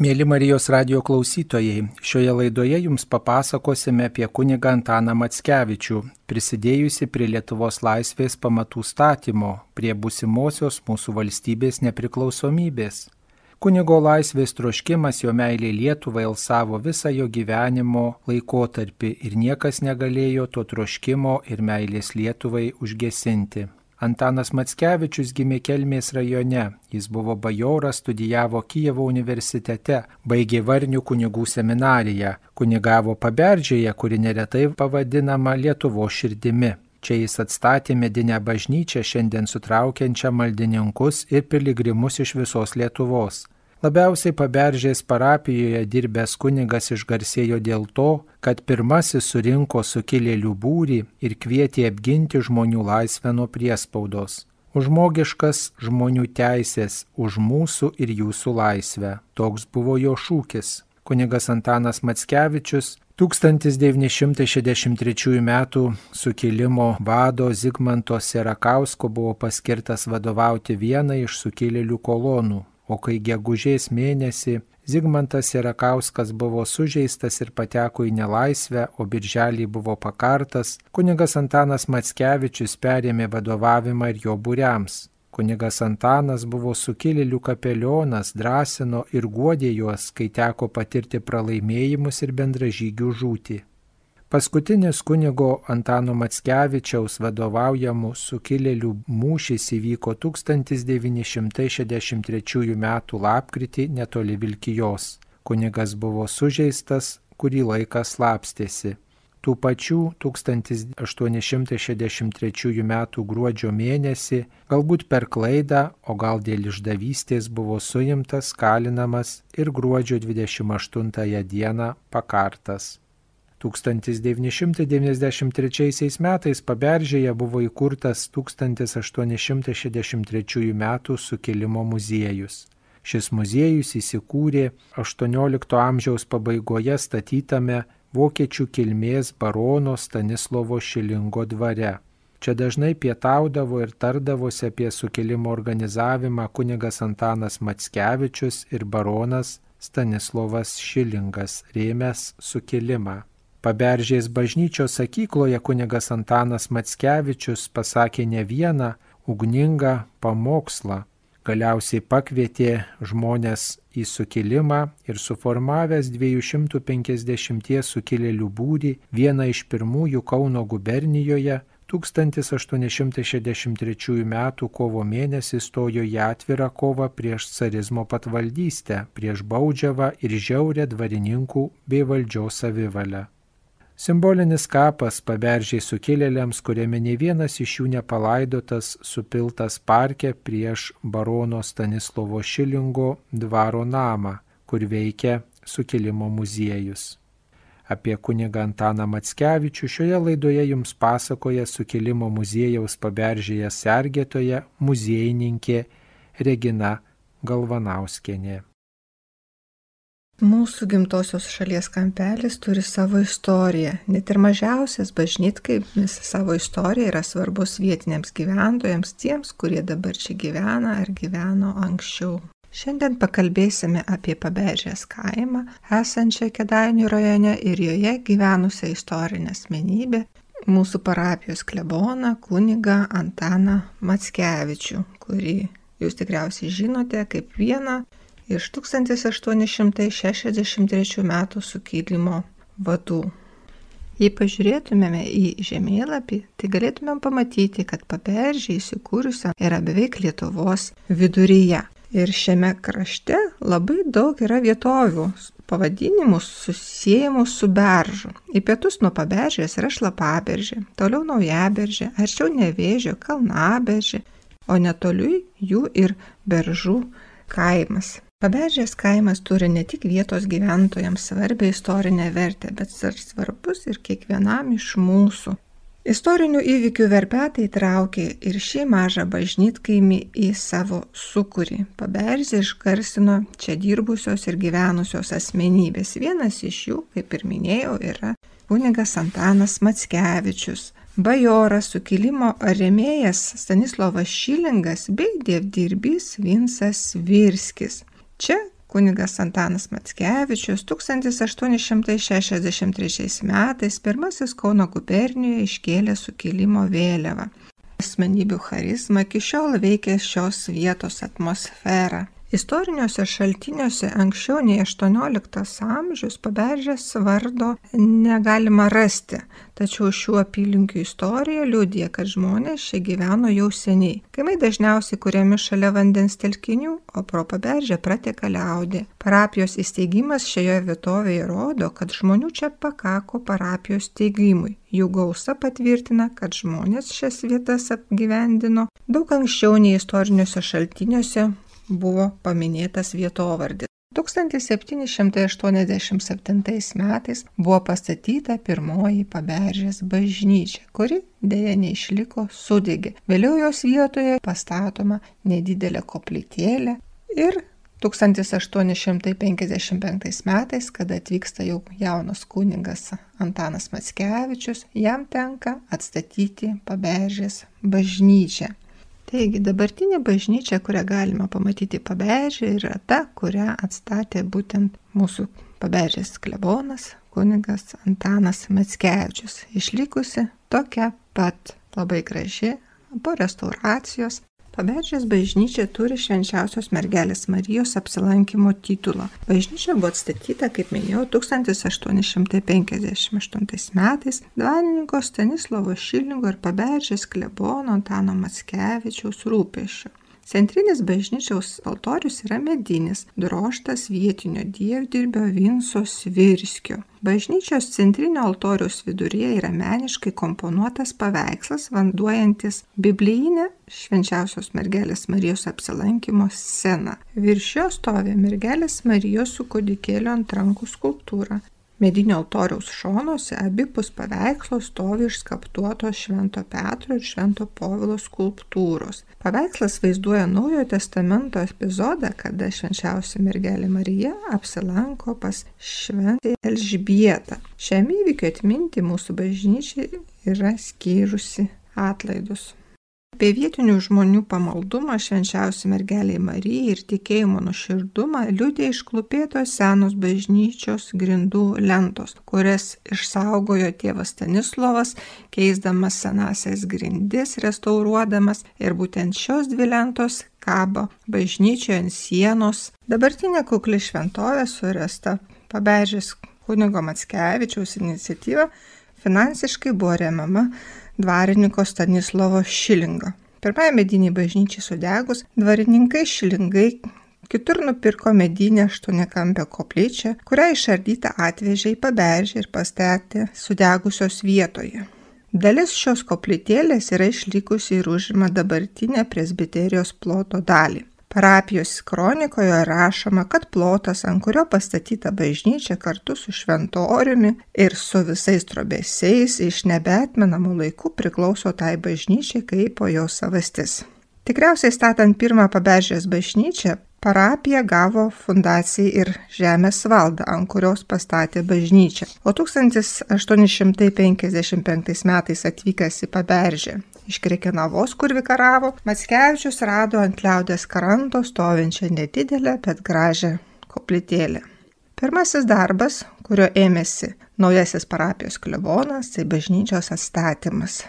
Mėly Marijos radio klausytojai, šioje laidoje jums papasakosime apie kunigą Antaną Matskevičių, prisidėjusi prie Lietuvos laisvės pamatų statymo, prie busimosios mūsų valstybės nepriklausomybės. Kunigo laisvės troškimas jo meilė Lietuvai alsavo visą jo gyvenimo laikotarpį ir niekas negalėjo to troškimo ir meilės Lietuvai užgesinti. Antanas Matskevičius gimė Kelmės rajone. Jis buvo bajoras, studijavo Kijevo universitete, baigė Varnių kunigų seminariją, kunigavo Paberdžėje, kuri neretai pavadinama Lietuvo širdimi. Čia jis atstatė medinę bažnyčią, šiandien sutraukiančią maldininkus ir piligrimus iš visos Lietuvos. Labiausiai paberžės parapijoje dirbęs kunigas išgarsėjo dėl to, kad pirmasis surinko sukilėlių būrį ir kvietė apginti žmonių laisvę nuo priespaudos. Už žmogiškas žmonių teisės, už mūsų ir jūsų laisvę. Toks buvo jo šūkis. Kunigas Antanas Matskevičius 1963 m. sukilimo vado Zigmanto Serakausko buvo paskirtas vadovauti vienai iš sukilėlių kolonų o kai gegužės mėnesį Zigmantas Irakauskas buvo sužeistas ir pateko į nelaisvę, o birželį buvo pakartas, kunigas Antanas Matskevičius perėmė vadovavimą ir jo būriams. Kunigas Antanas buvo sukilėlių kapelionas, drąsino ir guodė juos, kai teko patirti pralaimėjimus ir bendražygių žūtį. Paskutinis kunigo Antano Matskevičiaus vadovaujamų sukilėlių mūšis įvyko 1963 m. lapkritį netoli Vilkijos. Kunigas buvo sužeistas, kurį laiką slapstėsi. Tų pačių 1863 m. gruodžio mėnesį, galbūt per klaidą, o gal dėl išdavystės buvo suimtas, kalinamas ir gruodžio 28 dieną pakartas. 1993 metais Paberžėje buvo įkurtas 1863 m. sukilimo muziejus. Šis muziejus įsikūrė XVIII amžiaus pabaigoje statytame vokiečių kilmės barono Stanislovo Šilingo dvare. Čia dažnai pietaudavo ir tardavosi apie sukilimo organizavimą kunigas Antanas Matskevičius ir baronas Stanislovas Šilingas rėmęs sukilimą. Paberžės bažnyčios sakykloje kunigas Antanas Matskevičius pasakė ne vieną ugningą pamokslą. Galiausiai pakvietė žmonės į sukilimą ir suformavęs 250 sukilėlių būrį vieną iš pirmųjų Kauno gubernijoje 1863 m. kovo mėnesį stojo į atvirą kovą prieš carizmo patvaldystę, prieš baudžiavą ir žiaurę dvarininkų bei valdžios savivalę. Simbolinis kapas paberžiai sukilėliams, kuriame ne vienas iš jų nepalaidotas, supiltas parke prieš barono Stanislovo Šilingo dvaro namą, kur veikia sukilimo muziejus. Apie kunigą Antaną Matskevičių šioje laidoje jums pasakoja sukilimo muziejaus paberžėje sergėtoje muziejininkė Regina Galvanauskienė. Mūsų gimtosios šalies kampelis turi savo istoriją. Net ir mažiausias bažnytkaimis savo istorija yra svarbus vietiniams gyventojams, tiems, kurie dabar čia gyvena ar gyveno anksčiau. Šiandien pakalbėsime apie Pabežės kaimą, esančią Kedainių rajone ir joje gyvenusią istorinę asmenybę, mūsų parapijos kleboną, kunigą Antaną Matskevičių, kurį jūs tikriausiai žinote kaip vieną iš 1863 metų sukilimo vadų. Jei pažiūrėtumėme į žemėlapį, tai galėtumėm pamatyti, kad paberžė įsikūrusi yra beveik Lietuvos viduryje. Ir šiame krašte labai daug yra vietovių pavadinimus susijęjimus su beržu. Į pietus nuo paberžės yra šlapaberžė, toliau naujaberžė, arčiau nevėžio kalnaberžė, o netoliui jų ir beržų kaimas. Paberžės kaimas turi ne tik vietos gyventojams svarbę istorinę vertę, bet ir svarbus ir kiekvienam iš mūsų. Istorinių įvykių verpetai traukė ir šį mažą bažnytkaimį į savo sukūrį. Paberzė išgarsino čia dirbusios ir gyvenusios asmenybės. Vienas iš jų, kaip ir minėjau, yra kunigas Antanas Matskevičius, bajoras, sukilimo remėjas Stanislavas Šilingas bei dievdirbys Vinsas Virskis. Čia kunigas Antanas Matskevičius 1863 metais pirmasis Kauno gubernijoje iškėlė sukilimo vėliavą. Asmenybių charizma iki šiol veikia šios vietos atmosferą. Istoriniuose šaltiniuose anksčiau nei 18 amžius paberžės vardo negalima rasti, tačiau šių apylinkių istorija liūdė, kad žmonės čia gyveno jau seniai. Kaimai dažniausiai kuriami šalia vandens telkinių, o pro paberžę prateka liaudė. Parapijos įsteigimas šioje vietovėje rodo, kad žmonių čia pakako parapijos steigimui. Jų gausa patvirtina, kad žmonės šias vietas apgyvendino daug anksčiau nei istoriniuose šaltiniuose buvo paminėtas vietovardis. 1787 metais buvo pastatyta pirmoji paberžės bažnyčia, kuri dėja neišliko sudegė. Vėliau jos vietoje pastatoma nedidelė koplytėlė ir 1855 metais, kada atvyksta jau jaunas kuningas Antanas Matskevičius, jam tenka atstatyti paberžės bažnyčią. Taigi dabartinė bažnyčia, kurią galima pamatyti pabežė, yra ta, kurią atstatė būtent mūsų pabežės klebonas, kunigas Antanas Matskevičius. Išlikusi tokia pat labai graži po restauracijos Paberžės bažnyčia turi švenčiausios mergelės Marijos apsilankimo titulą. Bažnyčia buvo atstatyta, kaip minėjau, 1858 metais dvarininko Stanislovo Šilningo ir Paberžės klebono Antano Matskevičiaus rūpešiu. Centrinis bažnyčiaus altorius yra medinis, droštas vietinio dievdirbio Vinso Svirskio. Bažnyčios centrinio altoriaus viduryje yra meniškai komponuotas paveikslas, vanduojantis biblijinę švenčiausios mergelės Marijos apsilankimo sceną. Virš jo stovi mergelės Marijos su kodikėlio ant rankų skulptūra. Medinio altoriaus šonuose abipus paveikslo stovi išskaptuotos Švento Petro ir Švento Povilo skulptūros. Paveikslas vaizduoja Naujojo testamento epizodą, kada švenčiausia mergelė Marija apsilanko pas Šventąją Elžbietą. Šiam įvykiu atminti mūsų bažnyčiai yra skyrusi atlaidus. Apie vietinių žmonių pamaldumą švenčiausiai mergeliai Marijai ir tikėjimo nuširdumą liūdė išklupėtos senos bažnyčios grindų lentos, kurias išsaugojo tėvas Stanislovas, keisdamas senasias grindis, restauruodamas ir būtent šios dvi lentos kabo bažnyčioje ant sienos. Dabartinė kukli šventovė suresta pabežės kunigo Matskevičiaus iniciatyva finansiškai buvo remiama dvarininko Stanislovo Šilingo. Pirmąją medinį bažnyčią sudegus, dvarininkai Šilingai kitur nupirko medinę aštuonikampę koplyčią, kurią išardytą atvežė į paberžę ir pastatė sudegusios vietoje. Dalis šios koplytėlės yra išlikusi ir užima dabartinę presbiterijos ploto dalį. Parapijos kronikoje rašoma, kad plotas, ant kurio pastatyta bažnyčia kartu su šventoriumi ir su visais trobesiais iš nebetmenamų laikų priklauso tai bažnyčiai kaip po jos savastis. Tikriausiai statant pirmą paberžės bažnyčią, parapija gavo fundacijai ir žemės valdą, ant kurios pastatė bažnyčią. O 1855 metais atvykęs į paberžę iš Krekenavos, kur vikaravo, Matskevičius rado ant liaudės kranto stovinčią nedidelę, bet gražią koplytėlę. Pirmasis darbas, kurio ėmėsi naujasis parapijos klebonas, tai bažnyčios atstatymas.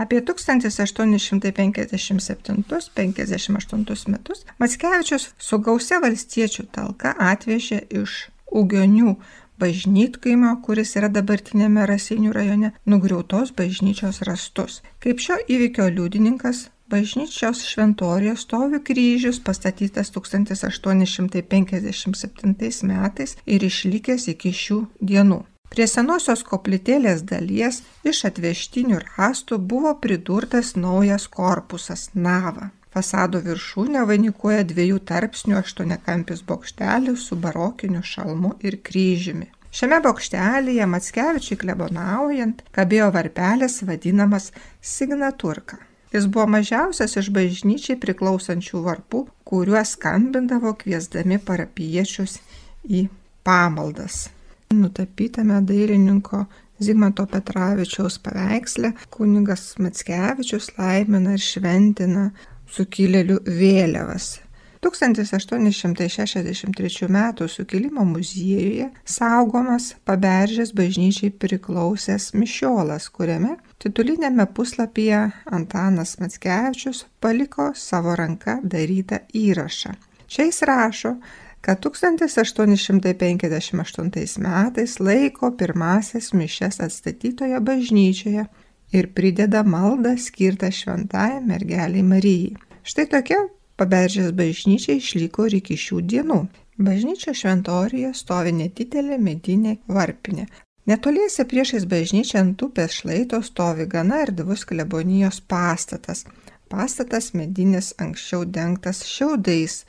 Apie 1857-58 metus Matskevičius su gausia valstiečių talka atvežė iš Ugionių bažnytkaimio, kuris yra dabartinėme Raseinių rajone, nugriautos bažnyčios rastus. Kaip šio įvykio liudininkas, bažnyčios šventorijoje stovi kryžius pastatytas 1857 metais ir išlikęs iki šių dienų. Prie senosios koplytėlės dalies iš atvežtinių rastų buvo pridurtas naujas korpusas - nava. Fasado viršūnę vainikuoja dviejų tarpsnių aštuoniakampis bokštelis su barokiniu šalmu ir kryžiumi. Šiame bokštelėje Matskevičiui klebonaujant kabėjo varpelis vadinamas signaturka. Jis buvo mažiausias iš bažnyčiai priklausančių varpų, kuriuos skambindavo kviesdami parapiečius į pamaldas. Nutapytame dailininko Zigmanto Petravičiaus paveiksle kunigas Matskevičius laimina ir šventina sukilėlių vėliavas. 1863 m. sukilimo muziejuje saugomas paberžės bažnyčiai priklausęs mišiolas, kuriame titulinėme puslapyje Antanas Matskevičius paliko savo ranką darytą įrašą. Čia jis rašo, kad 1858 metais laiko pirmasias mišes atstatytoje bažnyčioje ir prideda maldą skirtą šventai mergeliai Marijai. Štai tokia paberžės bažnyčia išliko ir iki šių dienų. Bažnyčio šventorijoje stovi nedidelė medinė varpinė. Netoliese priešais bažnyčią ant upės šlaito stovi gana erdvus klebonijos pastatas. Pastatas medinis anksčiau dengtas šiaudais,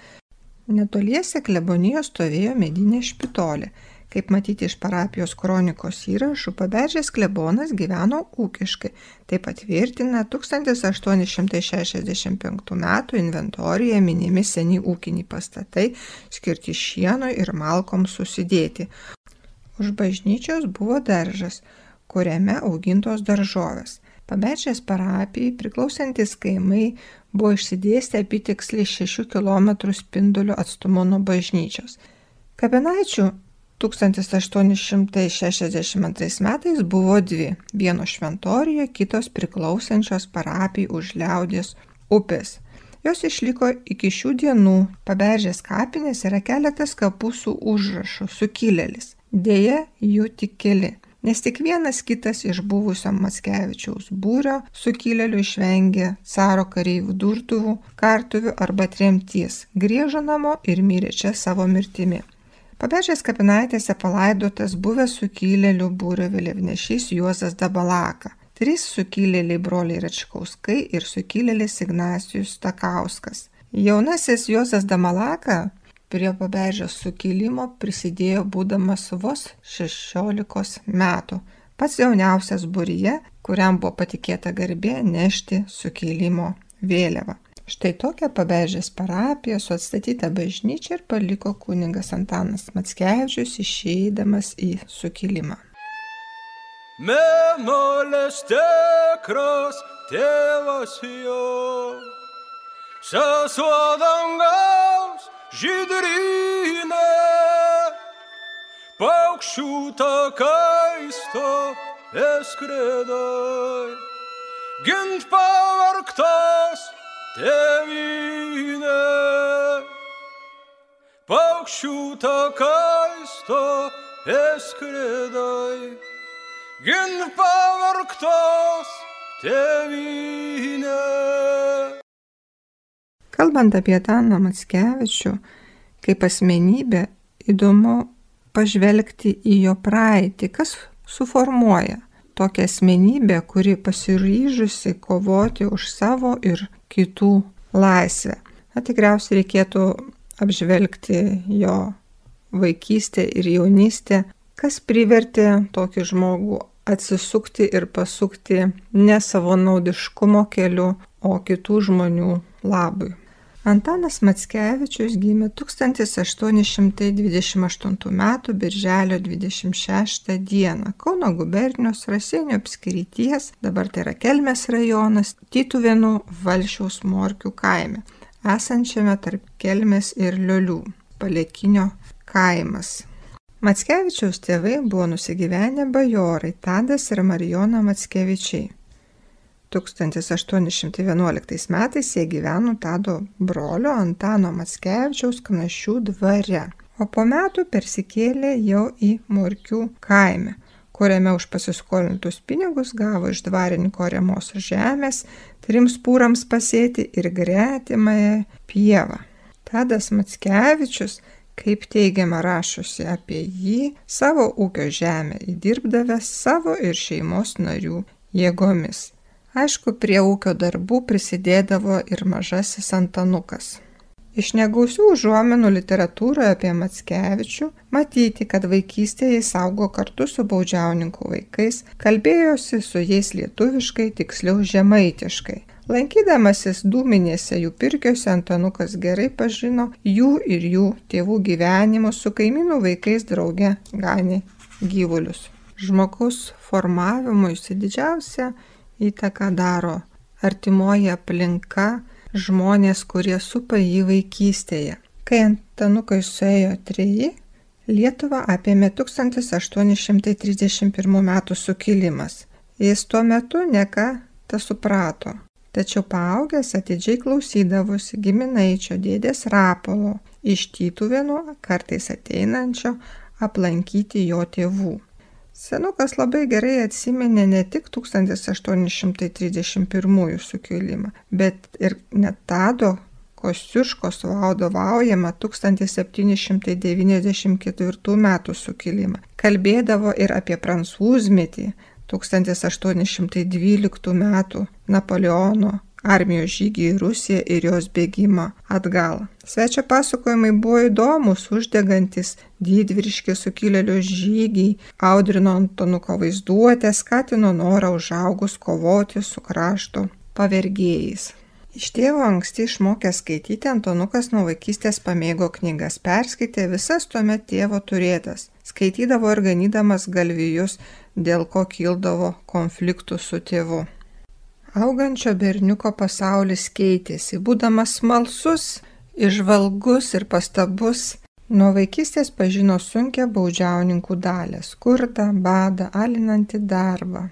Netoliese klebonijos stovėjo medinė špitolė. Kaip matyti iš parapijos kronikos įrašų, paberžės klebonas gyveno ūkiškai. Tai patvirtina 1865 m. inventorijoje minimi seni ūkiniai pastatai, skirti šienui ir malkom susidėti. Už bažnyčios buvo daržas, kuriame augintos daržovės. Paberžės parapijai priklausantis kaimai buvo išsidėstę apitiksliai 6 km spindulių atstumu nuo bažnyčios. Kapinaičių 1862 metais buvo dvi - vieno šventorijoje, kitos priklausančios parapijai už liaudės upės. Jos išliko iki šių dienų. Paberžės kapinės yra keletas kapų su užrašu - sukilėlis. Deja, jų tik keli nes tik vienas kitas iš buvusio Matskevičiaus būrio sukilėlių išvengė caro kareivių durtuvų, kartuvių arba tremties, grįžo namo ir mirė čia savo mirtimi. Pabežės kapinaitėse palaidotas buvęs sukilėlių būrio vėliavnešys Juozas Dabalaka, trys sukilėliai broliai Račkauskai ir sukilėlis Ignacijus Stakauskas. Jaunasis Juozas Damalaka Prie paberžės sukilimo prisidėjo būdamas vos 16 metų, pats jauniausias būryje, kuriam buvo patikėta garbė nešti sukilimo vėliavą. Štai tokią paberžės parapiją su atstatyta bažnyčia ir paliko kuningas Antanas Matskevičius išeidamas į sukilimą. Memolės tikras tėvas jo, sesuo dangaus žydrynė, paukščių takaisto eskredai, gint pavarktas tėvynė. Paukščių takaisto eskredai, gint pavarktas tėvynė. Kalbant apie Daną Matskevičių kaip asmenybę, įdomu pažvelgti į jo praeitį, kas suformuoja tokią asmenybę, kuri pasiryžusi kovoti už savo ir kitų laisvę. Na, tikriausiai reikėtų apžvelgti jo vaikystę ir jaunystę, kas privertė tokį žmogų atsisukti ir pasukti ne savo naudiškumo keliu, o kitų žmonių labui. Antanas Matskevičius gimė 1828 m. birželio 26 d. Kauno gubernijos Raseinių apskrities, dabar tai yra Kelmės rajonas, Tytuvėnų Valšiaus Morkių kaime, esančiame tarp Kelmės ir Liolių, Palekinio kaimas. Matskevičiaus tėvai buvo nusigyvenę bajorai Tadas ir Marijona Matskevičiai. 1811 metais jie gyveno Tado brolio Antano Matskevičiaus kanašių dvare, o po metų persikėlė jau į Murkių kaimę, kuriame už pasiskolintus pinigus gavo iš dvarininko remos žemės trims pūrams pasėti ir gretimąją pievą. Tadas Matskevičius kaip teigiama rašosi apie jį, savo ūkio žemę įdirbdavęs savo ir šeimos narių jėgomis. Aišku, prie ūkio darbų prisidėdavo ir mažasis Antanukas. Iš negausių užuomenų literatūroje apie Matskevičių matyti, kad vaikystėje jis augo kartu su baudžiauninkų vaikais, kalbėjosi su jais lietuviškai, tiksliau žemaitiškai. Lankydamasis dūminėse jų pirkiuose Antanukas gerai pažino jų ir jų tėvų gyvenimus su kaimynų vaikais drauge ganė gyvulius. Žmogaus formavimuisi didžiausia įtaką daro artimoji aplinka, žmonės, kurie supa jį vaikystėje. Kai Antanukui suėjo treji, Lietuvą apėmė 1831 m. sukilimas. Jis tuo metu neką tą suprato. Tačiau paaugęs atidžiai klausydavosi giminaičio dėdės Rapolo iš Tytuvėnų, kartais ateinančio aplankyti jo tėvų. Senukas labai gerai atsiminė ne tik 1831 sukilimą, bet ir net Tado Kosciuškos vadovaujamą 1794 m. sukilimą. Kalbėdavo ir apie prancūzmetį 1812 m. Napoleono armijos žygį į Rusiją ir jos bėgimą atgal. Svečio pasakojimai buvo įdomus, uždegantis, didvyriški sukilėlio žygiai, audrino Antonuko vaizduotę, skatino norą užaugus kovoti su krašto pavergėjais. Iš tėvo anksti išmokęs skaityti, Antonukas nuo vaikystės pamėgo knygas, perskaitė visas tuomet tėvo turėtas, skaitydavo ir ganydamas galvijus, dėl ko kildavo konfliktų su tėvu. Augančio berniuko pasaulis keitėsi, būdamas smalsus, išvalgus ir pastabus, nuo vaikystės pažino sunkę baudžiauninkų dalę - skurdą, badą, alinantį darbą.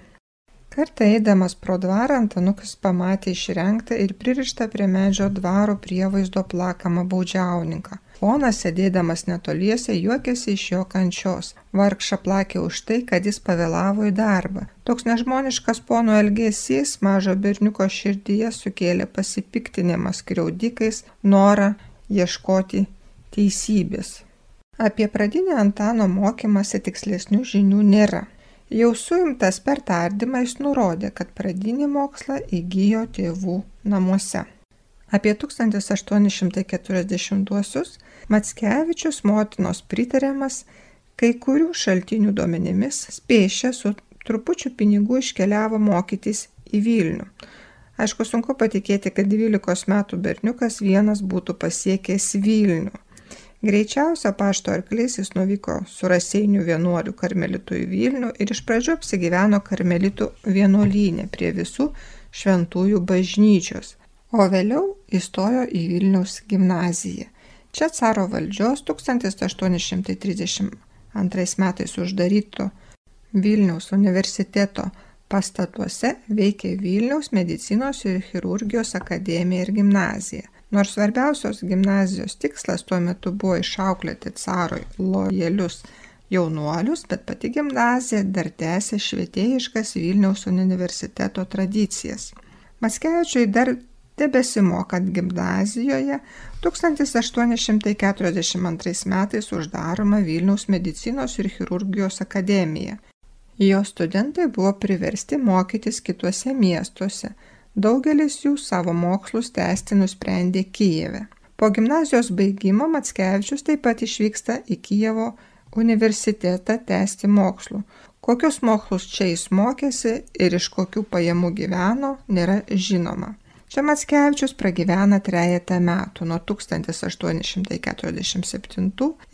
Kartą eidamas pro dvarą Antanukas pamatė išrenktą ir pririštą prie medžio dvaro prievaizdo plakamą baudžiauninką. Ponas, sėdėdamas netoliese, juokėsi iš jo kančios. Vargšą plakė už tai, kad jis pavėlavo į darbą. Toks nežmoniškas pono elgesys mažo berniuko širdyje sukėlė pasipiktinimą skriaudikais, norą ieškoti teisybės. Apie pradinį Antano mokymąsi tikslesnių žinių nėra. Jau suimtas per tardymą jis nurodė, kad pradinį mokslą įgyjo tėvų namuose. Apie 1840-uosius Matskevičius motinos pritariamas kai kurių šaltinių duomenimis spėšę su trupučiu pinigų iškeliavo mokytis į Vilnių. Aišku, sunku patikėti, kad 12 metų berniukas vienas būtų pasiekęs Vilnių. Greičiausia pašto arklys jis nuvyko su raseinių vienuolių karmelitų į Vilnių ir iš pradžių apsigyveno karmelitų vienuolynė prie visų šventųjų bažnyčios, o vėliau įstojo į Vilniaus gimnaziją. Čia caro valdžios 1832 metais uždaryto Vilniaus universiteto pastatuose veikė Vilniaus medicinos ir chirurgijos akademija ir gimnazija. Nors svarbiausios gimnazijos tikslas tuo metu buvo išauklėti carui lojalius jaunuolius, bet pati gimnazija dar tęsė švietėjiškas Vilniaus universiteto tradicijas. Maskevičiui dar tebesimokant gimnazijoje 1842 metais uždaroma Vilniaus medicinos ir chirurgijos akademija. Jo studentai buvo priversti mokytis kituose miestuose, Daugelis jų savo mokslus tęsti nusprendė Kijeve. Po gimnazijos baigimo Matskevičius taip pat išvyksta į Kijevo universitetą tęsti mokslų. Kokius mokslus čia jis mokėsi ir iš kokių pajamų gyveno, nėra žinoma. Čia Matskevičius pragyvena trejata metų nuo 1847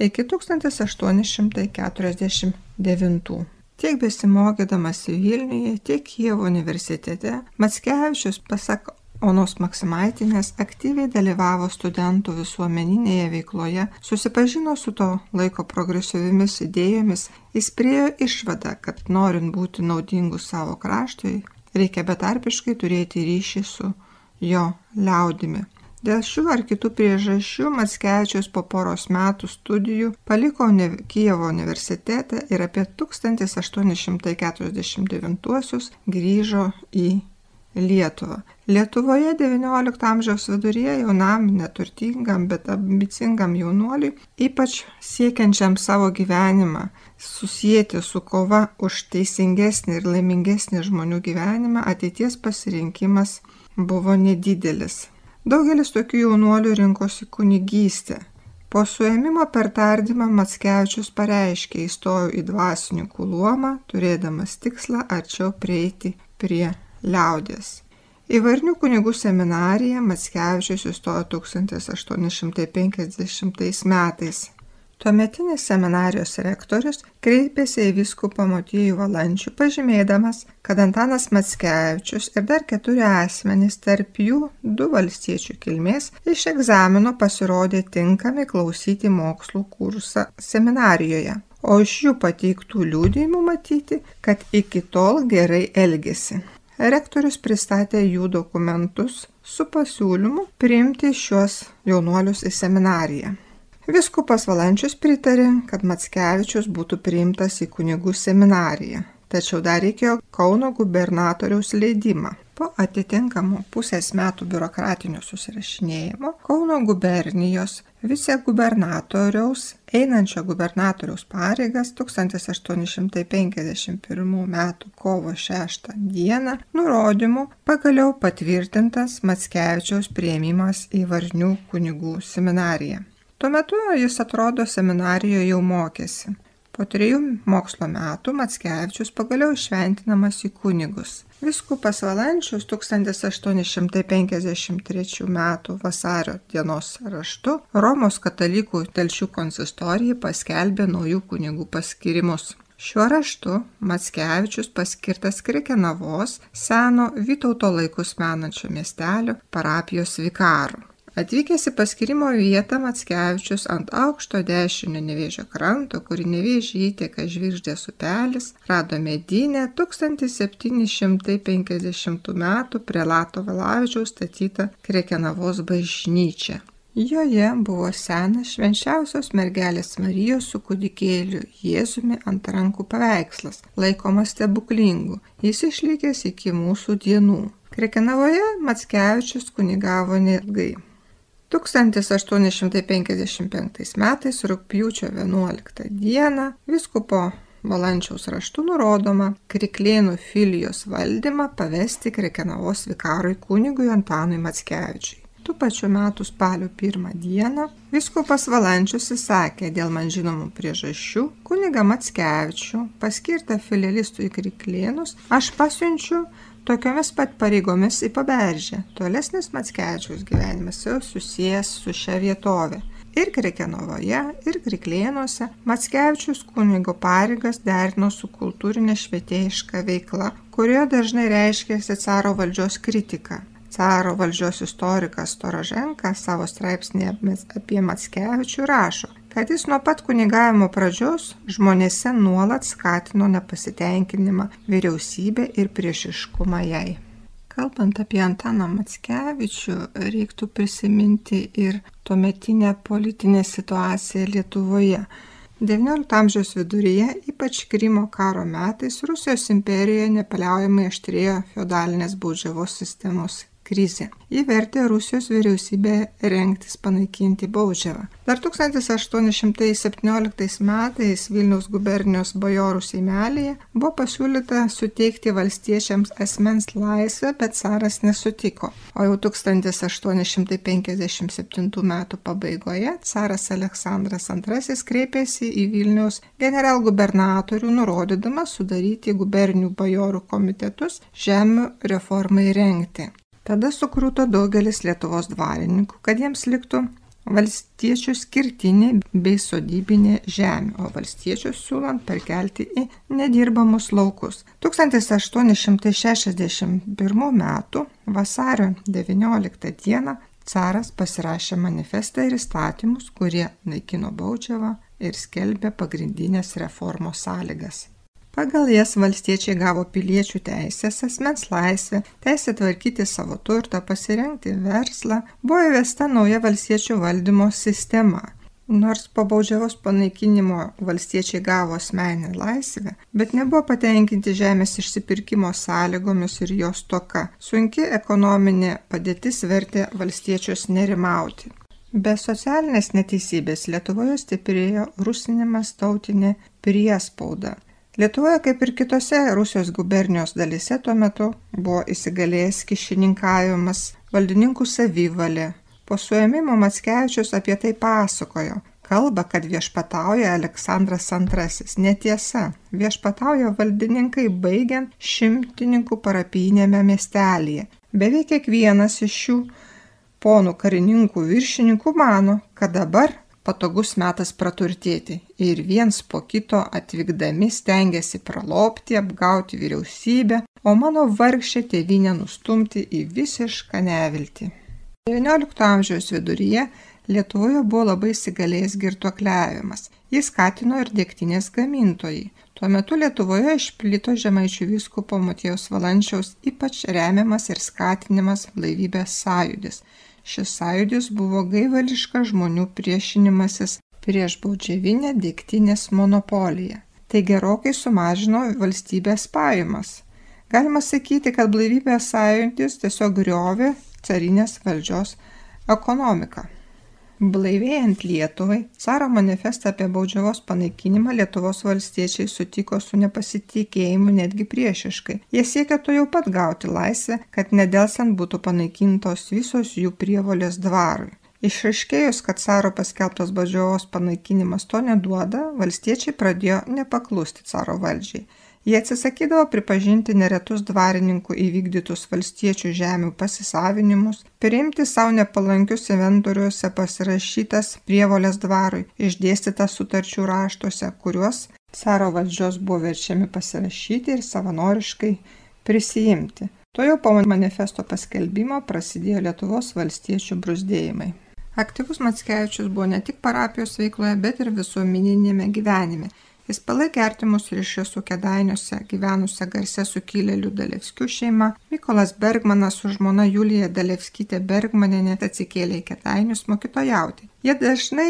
iki 1849. Tiek besimokydamas Vilniuje, tiek Kievo universitete, Matskevičius, pasak Onos Maksimaitinės, aktyviai dalyvavo studentų visuomeninėje veikloje, susipažino su to laiko progresyvimis idėjomis, jis priejo išvadą, kad norint būti naudingu savo kraštui, reikia betarpiškai turėti ryšį su jo liaudimi. Dėl šių ar kitų priežasčių Matskevičius po poros metų studijų paliko Kijevo universitetą ir apie 1849 grįžo į Lietuvą. Lietuvoje XIX amžiaus viduryje jaunam, neturtingam, bet ambicingam jaunuoliui, ypač siekiančiam savo gyvenimą susijęti su kova už teisingesnį ir laimingesnį žmonių gyvenimą, ateities pasirinkimas buvo nedidelis. Daugelis tokių jaunuolių rinkosi kunigystę. Po suėmimo per tardymą Matskevičius pareiškė įstojau į dvasininkų luomą, turėdamas tikslą arčiau prieiti prie liaudės. Į Varnių kunigų seminariją Matskevičius įstojo 1850 metais. Tuometinis seminarijos rektorius kreipėsi į viskupą Motiejų Valančių pažymėdamas, kad Antanas Matskevičius ir dar keturi asmenys, tarp jų du valstiečių kilmės, iš egzamino pasirodė tinkami klausyti mokslų kursą seminarijoje. O iš jų pateiktų liūdėjimų matyti, kad iki tol gerai elgėsi. Rektorius pristatė jų dokumentus su pasiūlymu priimti šiuos jaunuolius į seminariją. Viskupas Valančius pritarė, kad Matskevičius būtų priimtas į kunigų seminariją, tačiau dar reikėjo Kauno gubernatoriaus leidimą. Po atitinkamų pusės metų biurokratinio susirašinėjimo Kauno gubernijos vicegubernatoriaus einančio gubernatoriaus pareigas 1851 m. kovo 6 d. nurodymu pagaliau patvirtintas Matskevičiaus prieimimas į Varnių kunigų seminariją. Tuo metu jis atrodo seminarijoje jau mokėsi. Po trejų mokslo metų Matskevičius pagaliau šventinamas į kunigus. Viskupas Valančius 1853 m. vasario dienos raštu Romos katalikų telšių konsistorijai paskelbė naujų kunigų paskirimus. Šiuo raštu Matskevičius paskirtas Krikenavos seno Vytauto laikus menančio miestelio parapijos vikaru. Atvykęs į paskirimo vietą Matskevičius ant aukšto dešinio nevėžio kranto, kuri nevėžį įteka žvirždės upelis, rado medinę 1750 m. prie Lato Valavičiaus statytą Krekenavos bažnyčią. Joje buvo senas švenčiausios mergelės Marijos su kūdikėliu Jėzumi ant rankų paveikslas, laikomas stebuklingu. Jis išlikęs iki mūsų dienų. Krekenavoje Matskevičius kunigavo neilgai. 1855 metais rūpjūčio 11 dieną viskupo Valančiaus raštu nurodoma Kriklėnų filijos valdymą pavesti Krekenavos vikarui kunigui Antanui Matskevičiui. Tų pačių metų spalio pirmą dieną viskupas Valančius įsakė dėl man žinomų priežasčių kunigą Matskevičių paskirtą filialistų į Kriklėnus aš pasiunčiu tokiomis pat pareigomis į paberžę. Tolesnis Matskevičiaus gyvenimas jau susijęs su šia vietovė. Ir Krekenovoje, ir Kriklėnuose Matskevičius kunigo pareigas derino su kultūrinė švietėjiška veikla, kurioje dažnai reiškėsi caro valdžios kritika. Caro valdžios istorikas Toroženka savo straipsnėje apie Matskevičių rašo, kad jis nuo pat kunigavimo pradžios žmonėse nuolat skatino nepasitenkinimą vyriausybę ir priešiškumą jai. Kalbant apie Antaną Matskevičių, reiktų prisiminti ir tuometinę politinę situaciją Lietuvoje. XIX amžiaus viduryje, ypač Krymo karo metais, Rusijos imperijoje nepaliaujamai aštrėjo feodalinės baudžiavos sistemos krizė. Ji vertė Rusijos vyriausybę rengtis panaikinti baudžiavą. Dar 1817 metais Vilniaus gubernijos bajorų seimelėje buvo pasiūlyta suteikti valstiečiams asmens laisvę, bet caras nesutiko. O jau 1857 metų pabaigoje caras Aleksandras II kreipėsi į Vilniaus generalgubernatorių nurodydamas sudaryti gubernijų bajorų komitetus žemių reformai rengti. Tada sukrūto daugelis Lietuvos dvarininkų, kad jiems liktų valstiečių skirtinė bei sodybinė žemė, o valstiečius siūlant perkelti į nedirbamus laukus. 1861 m. vasario 19 d. caras pasirašė manifestą ir įstatymus, kurie naikino baudžiavą ir skelbė pagrindinės reformos sąlygas. Pagal jas valstiečiai gavo piliečių teisės, asmens laisvę, teisę tvarkyti savo turtą, pasirengti verslą, buvo įvesta nauja valstiečių valdymo sistema. Nors po baudžiavos panaikinimo valstiečiai gavo asmeninę laisvę, bet nebuvo patenkinti žemės išsipirkimo sąlygomis ir jos toka. Sunki ekonominė padėtis vertė valstiečius nerimauti. Be socialinės neteisybės Lietuvoje stiprėjo rusinimas tautinė priespauda. Lietuvoje, kaip ir kitose Rusijos gubernijos dalise, tuo metu buvo įsigalėjęs kišininkavimas, valdininkų savivalė. Po suėmimo Matskevičius apie tai pasakojo. Kalba, kad viešpatauja Aleksandras II. Netiesa. Viešpatauja valdininkai baigiant šimtininkų parapijinėme miestelėje. Beveik kiekvienas iš šių ponų karininkų viršininkų mano, kad dabar patogus metas praturtėti ir viens po kito atvykdami stengiasi pralopti, apgauti vyriausybę, o mano vargšė tėvynę nustumti į visišką neviltį. XIX amžiaus viduryje Lietuvoje buvo labai įsigalėjęs girtuokliavimas. Jis skatino ir dėktinės gamintojai. Tuo metu Lietuvoje išplito žemaičių vyskupo Matijos Valančiaus ypač remiamas ir skatinimas blaivybės sąjudis. Šis sąjūdis buvo gaivališkas žmonių priešinimasis prieš baudžiavinę dėktinės monopoliją. Tai gerokai sumažino valstybės pajamas. Galima sakyti, kad blaivybės sąjūdis tiesiog griovė carinės valdžios ekonomiką. Blaivėjant Lietuvai, caro manifestą apie baudžiavos panaikinimą Lietuvos valstiečiai sutiko su nepasitikėjimu netgi priešiškai. Jie siekia to jau pat gauti laisvę, kad nedelsiant būtų panaikintos visos jų prievolės dvarui. Išaiškėjus, kad caro paskelbtas baudžiavos panaikinimas to neduoda, valstiečiai pradėjo nepaklusti caro valdžiai. Jie atsisakydavo pripažinti neretus dvarininkų įvykdytus valstiečių žemių pasisavinimus, priimti savo nepalankius inventoriuose pasirašytas prievolės dvarui, išdėstytas sutarčių raštuose, kuriuos caro valdžios buvo verčiami pasirašyti ir savanoriškai prisijimti. To jau po manifesto paskelbimo prasidėjo Lietuvos valstiečių brusdėjimai. Aktyvus Matskevičius buvo ne tik parapijos veikloje, bet ir visuomeninėme gyvenime. Jis palaikė artimus ryšius su Kedainiuose gyvenusią garsę sukilėlių Dalevskių šeima. Mikolas Bergmanas su žmona Julija Dalevskytė Bergmaninė atsikėlė į Kedainius mokytojauti. Jie dažnai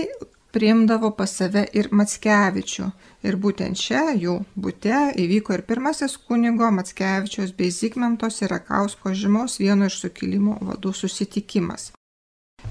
priimdavo pas save ir Matskevičių. Ir būtent čia jų būte įvyko ir pirmasis kunigo Matskevičiaus bei Zygmentos ir Rakausko žymos vieno iš sukilimo vadų susitikimas.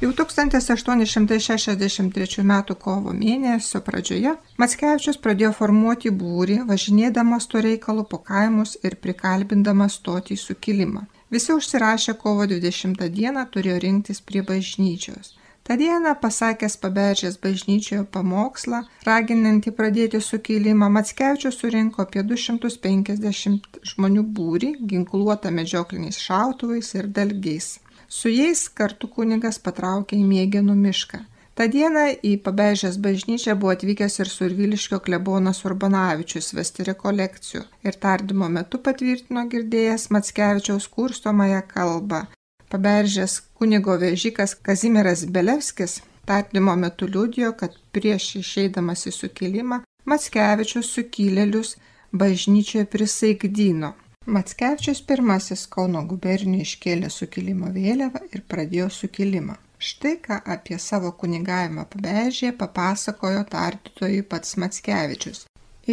Jau 1863 m. kovo mėnesio pradžioje Matskevičius pradėjo formuoti būrį, važinėdamas to reikalu po kaimus ir prikalbindamas stoti į sukilimą. Visi užsirašę kovo 20 dieną turėjo rinktis prie bažnyčios. Ta diena pasakęs paberžės bažnyčioje pamokslą, raginantį pradėti sukilimą, Matskevičius surinko apie 250 žmonių būrį, ginkluotą medžiokliniais šautuvais ir dalgiais. Su jais kartu kunigas patraukė į Mėgenų mišką. Ta diena į Pabežės bažnyčią buvo atvykęs ir Surviliškio klebonas Urbanavičius vesti rekolekcijų ir tardymo metu patvirtino girdėjęs Matskevičiaus kurstomąją kalbą. Paberžės kunigo vežikas Kazimiras Belevskis tardymo metu liūdėjo, kad prieš išeidamas į sukilimą Matskevičius sukilėlius bažnyčioje prisaigdino. Matskevičius pirmasis Kauno gubernijų iškėlė sukilimo vėliavą ir pradėjo sukilimą. Štai ką apie savo kunigavimą pabežėje papasakojo tardytojui pats Matskevičius.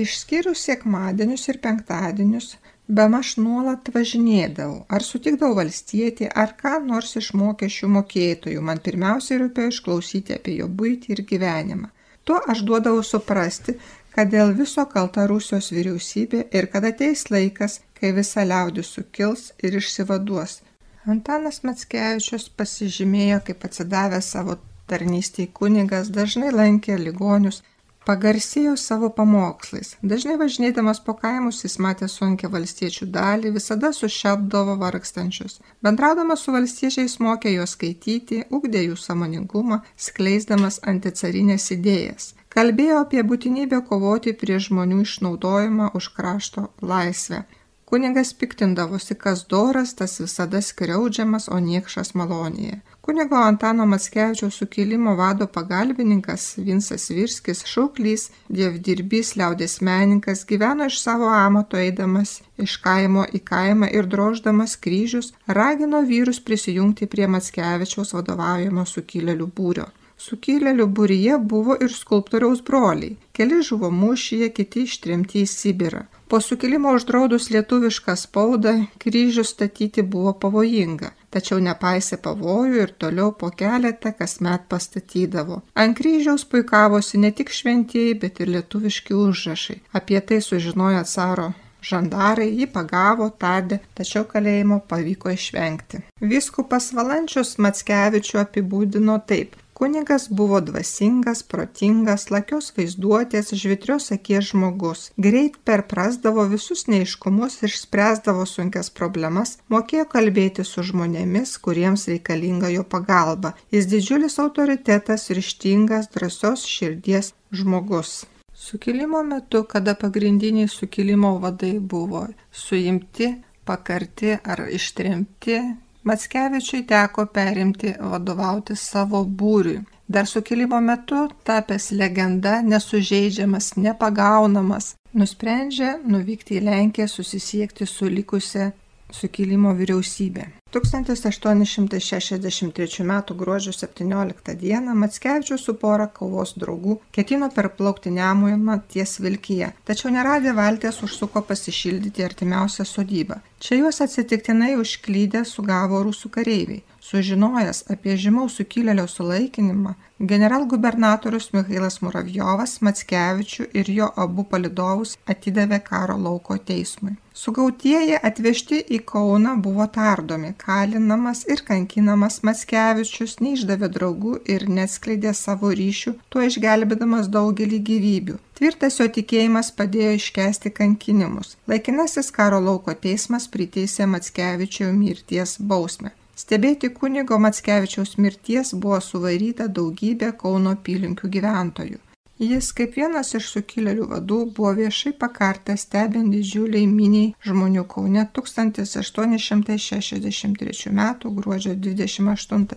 Išskyrus sėkmadienius ir penktadienius, be maž nuolat važinėdavau, ar sutikdavau valstietį, ar ką nors iš mokesčių mokėtojų, man pirmiausiai rūpėjo išklausyti apie jo būtį ir gyvenimą. Tuo aš duodavau suprasti, kad dėl viso kalta Rusijos vyriausybė ir kad ateis laikas, kai visa liaudis sukils ir išsivaduos. Antanas Matskevičius pasižymėjo, kaip atsidavęs savo tarnystėje kunigas, dažnai lankė ligonius, pagarsėjo savo pamokslais. Dažnai važinėdamas po kaimus jis matė sunkia valstiečių dalį, visada sušelbdavo vargstančius. Bendraudamas su valstiečiais mokė juos skaityti, ugdė jų samoningumą, skleisdamas anticarinės idėjas kalbėjo apie būtinybę kovoti prieš žmonių išnaudojimą už krašto laisvę. Kunigas piktindavosi, kas doras, tas visada skriaudžiamas, o niekšas malonėje. Kunigo Antano Matskevičiaus sukilimo vado pagalbininkas Vinsas Virskis, šauklys, dievdirbys, liaudės meninkas gyveno iš savo amato eidamas iš kaimo į kaimą ir droždamas kryžius, ragino vyrus prisijungti prie Matskevičiaus vadovaujamo sukilėlių būrio. Sukilėlių būryje buvo ir skulptoriaus broliai. Keli žuvo mūšyje, kiti ištremti į Sibirą. Po sukilimo uždraudus lietuvišką spaudą, kryžių statyti buvo pavojinga, tačiau nepaisė pavojų ir toliau po keletą kasmet pastatydavo. Ant kryžiaus puikavosi ne tik šventieji, bet ir lietuviški užrašai. Apie tai sužinojo caro Žandarai jį pagavo, tardė, tačiau kalėjimo pavyko išvengti. Viskupas Valančius Matskevičių apibūdino taip. Kunigas buvo dvasingas, protingas, lakios vaizduotės, žvitrios akies žmogus. Greit perprasdavo visus neiškumus ir spręsdavo sunkias problemas, mokėjo kalbėti su žmonėmis, kuriems reikalinga jo pagalba. Jis didžiulis autoritetas, ryštingas, drąsios širdies žmogus. Sukilimo metu, kada pagrindiniai sukilimo vadai buvo suimti, pakarti ar ištremti, Matskevičiui teko perimti vadovauti savo būriui. Dar sukilimo metu tapęs legenda, nesužeidžiamas, nepagaunamas, nusprendžia nuvykti į Lenkiją susisiekti su likusia sukilimo vyriausybė. 1863 m. gruodžio 17 d. Matskevičius su pora kovos draugų ketino perplaukti Nemuimą ties Vilkyje, tačiau neradę valties užsuko pasišildyti artimiausią sodybą. Čia juos atsitiktinai užklydę sugavo rusų kareiviai. Sužinojęs apie žymaus sukilėlio sulaikinimą, generalgubernatorius Mikhailas Muravjovas Matskevičių ir jo abu palidovus atidavė karo lauko teismui. Sugautieji atvežti į Kauną buvo tardomi, kalinamas ir kankinamas Matskevičius neišdavė draugų ir neatskleidė savo ryšių, tuo išgelbėdamas daugelį gyvybių. Tvirtas jo tikėjimas padėjo iškesti kankinimus. Laikinasis karo lauko teismas priteisė Matskevičių mirties bausmę. Stebėti kunigo Matskevičiaus mirties buvo suvaryta daugybė Kauno apylinkių gyventojų. Jis kaip vienas iš sukilėlių vadų buvo viešai pakartas stebint didžiuliai miniai žmonių Kaune 1863 m. gruodžio 28 d.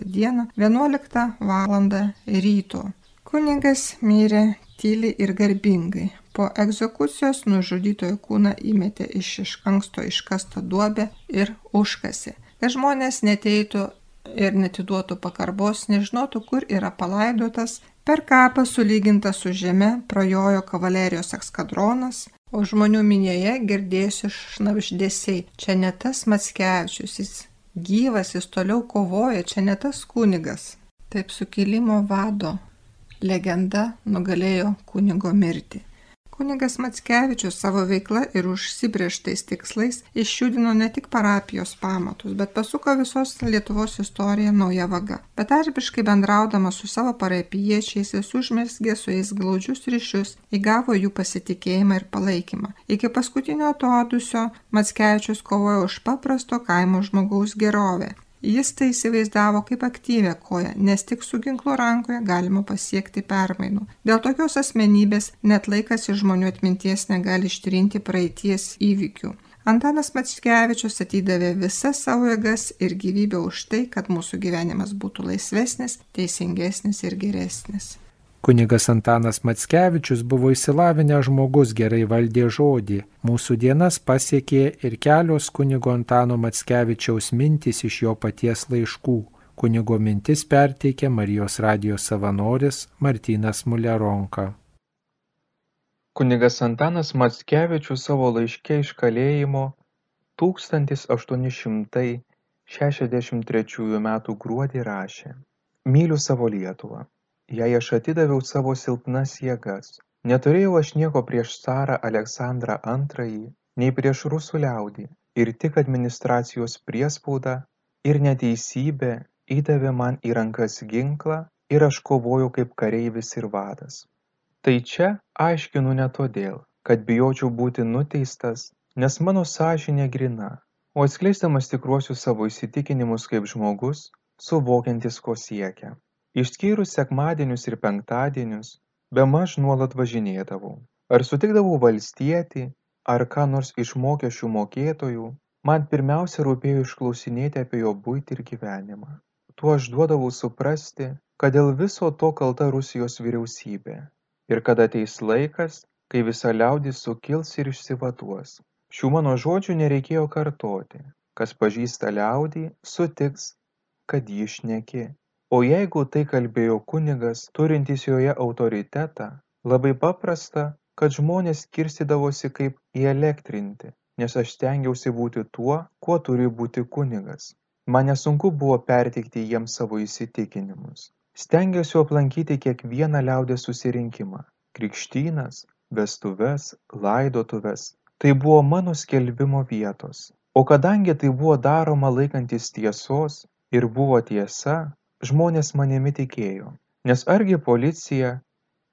11 val. ryto. Kunigas mirė tyliai ir garbingai. Po egzekucijos nužudytojo kūną įmetė iš iš anksto iškastą duobę ir užkasi, kad žmonės neteitų ir netiduotų pakarbos, nežinotų, kur yra palaidotas, Per kapą sulyginta su žeme prajojo kavalerijos ekskadronas, o žmonių minėje girdėjusi šnapždėsiai. Čia ne tas Matskevičius, jis gyvas, jis toliau kovoja, čia ne tas kunigas. Taip sukilimo vado legenda nugalėjo kunigo mirtį. Kunigas Matskevičius savo veikla ir užsibrieštais tikslais išjudino ne tik parapijos pamatus, bet pasuko visos Lietuvos istoriją nauja vaga. Betarpiškai bendraudamas su savo parapiečiais jis užmesgė su jais glaudžius ryšius, įgavo jų pasitikėjimą ir palaikymą. Iki paskutinio atodusio Matskevičius kovojo už paprasto kaimo žmogaus gerovę. Jis tai įsivaizdavo kaip aktyvę koją, nes tik su ginklu rankoje galima pasiekti permainų. Dėl tokios asmenybės net laikas iš žmonių atminties negali ištrinti praeities įvykių. Antanas Matskevičius atidavė visas savo jėgas ir gyvybę už tai, kad mūsų gyvenimas būtų laisvesnis, teisingesnis ir geresnis. Kunigas Antanas Matskevičius buvo įsilavinęs žmogus, gerai valdė žodį. Mūsų dienas pasiekė ir kelios kunigo Antano Matskevičiaus mintys iš jo paties laiškų. Kunigo mintis perteikė Marijos radijos savanoris Martinas Mulleronka. Kunigas Antanas Matskevičius savo laiške iš kalėjimo 1863 m. gruodį rašė Myliu savo Lietuvą jai aš atidaviau savo silpnas jėgas neturėjau aš nieko prieš carą aleksandrą antrąjį nei prieš rusų liaudį ir tik administracijos priespauda ir neteisybė įdavė man į rankas ginklą ir aš kovojau kaip kareivis ir vadas tai čia aiškinu ne todėl kad bijočiau būti nuteistas nes mano sąžinė grina o atskleisdamas tikruosius savo įsitikinimus kaip žmogus suvokiantis ko siekia išskyrus sekmadienius ir penktadienius bemaž nuolat važinėdavau. Ar sutikdavau valstietį ar ką nors iš mokesčių mokėtojų man pirmiausia rūpėjo išklausinėti apie jo buitį ir gyvenimą. Tuo aš duodavau suprasti kad dėl viso to kalta rusijos vyriausybė ir kad ateis laikas kai visa liaudis sukils ir išsivaduos. Šių mano žodžių nereikėjo kartoti. Kas pažįsta liaudį sutiks kad ji šneki o jeigu tai kalbėjo kunigas turintis joje autoritetą labai paprasta kad žmonės skirstydavosi kaip įelektrinti nes aš stengiausi būti tuo kuo turi būti kunigas. Man nesunku buvo perteikti jiems savo įsitikinimus. Stengiausi aplankyti kiekvieną liaudies susirinkimą krikštynas vestuves laidotuves. Tai buvo mano skelbimo vietos. O kadangi tai buvo daroma laikantis tiesos ir buvo tiesa žmonės manimi tikėjo Nes argi policija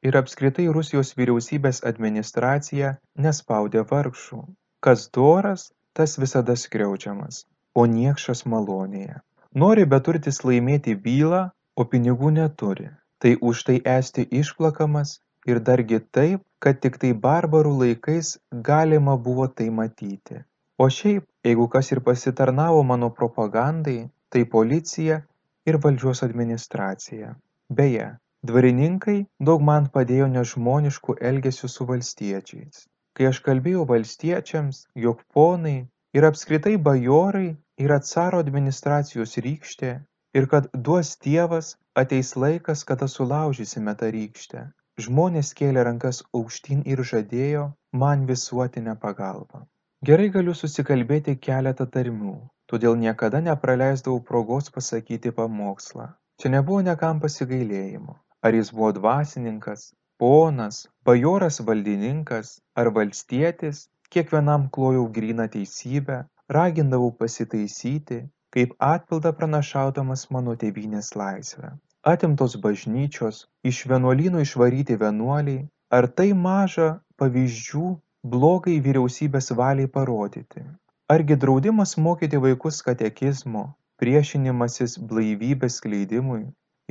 ir apskritai Rusijos vyriausybės administracija nespaudė vargšų. Kas doras, tas visada skriaudžiamas, o niekšas malonėje. Nori beturtis laimėti bylą, o pinigų neturi. Tai už tai esti išplakamas ir dargi taip, kad tik tai barbarų laikais galima buvo tai matyti. O šiaip, jeigu kas ir pasitarnavo mano propagandai, tai policija ir valdžios administracija. Beje, dvarininkai daug man padėjo nežmoniškų elgesių su valstiečiais. Kai aš kalbėjau valstiečiams, jog ponai ir apskritai bajorai yra caro administracijos rykštė ir kad duos Dievas, ateis laikas, kada sulaužysime tą rykštę. Žmonės kėlė rankas aukštyn ir žadėjo man visuotinę pagalbą. Gerai galiu susikalbėti keletą tarmių, todėl niekada nepraleisdavau progos pasakyti pamokslą. Čia nebuvo nekam pasigailėjimo. Ar jis buvo dvasininkas, ponas, bajoras valdininkas ar valstietis, kiekvienam klojau gryną teisybę ragindavau pasitaisyti kaip atpildą pranašaudamas mano tėvynės laisvę atimtos bažnyčios iš vienuolynų išvaryti vienuoliai ar tai maža pavyzdžių blogai vyriausybės valiai parodyti argi draudimas mokyti vaikus katekizmo priešinimasis blaivybės skleidimui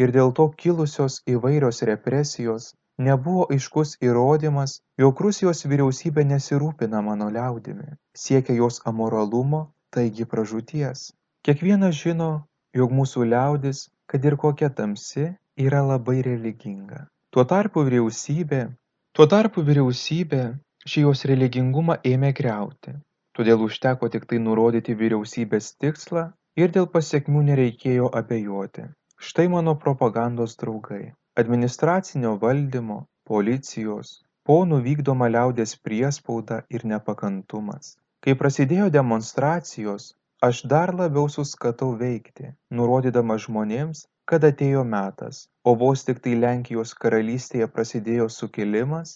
ir dėl to kilusios įvairios represijos nebuvo aiškus įrodymas jog rusijos vyriausybė nesirūpina mano liaudimi siekia jos amoralumo taigi pražūties. Kiekvienas žino jog mūsų liaudis kad ir kokia tamsi yra labai religinga. Tuo tarpu vyriausybė tuo tarpu vyriausybė šį jos religingumą ėmė griauti todėl užteko tik tai nurodyti vyriausybės tikslą ir dėl pasekmių nereikėjo abejoti. Štai mano propagandos draugai. Administracinio valdymo policijos ponų vykdoma liaudies priespauda ir nepakantumas. Kai prasidėjo demonstracijos aš dar labiau suskatau veikti nurodydamas žmonėms kad atėjo metas. O vos tik tai lenkijos karalystėje prasidėjo sukilimas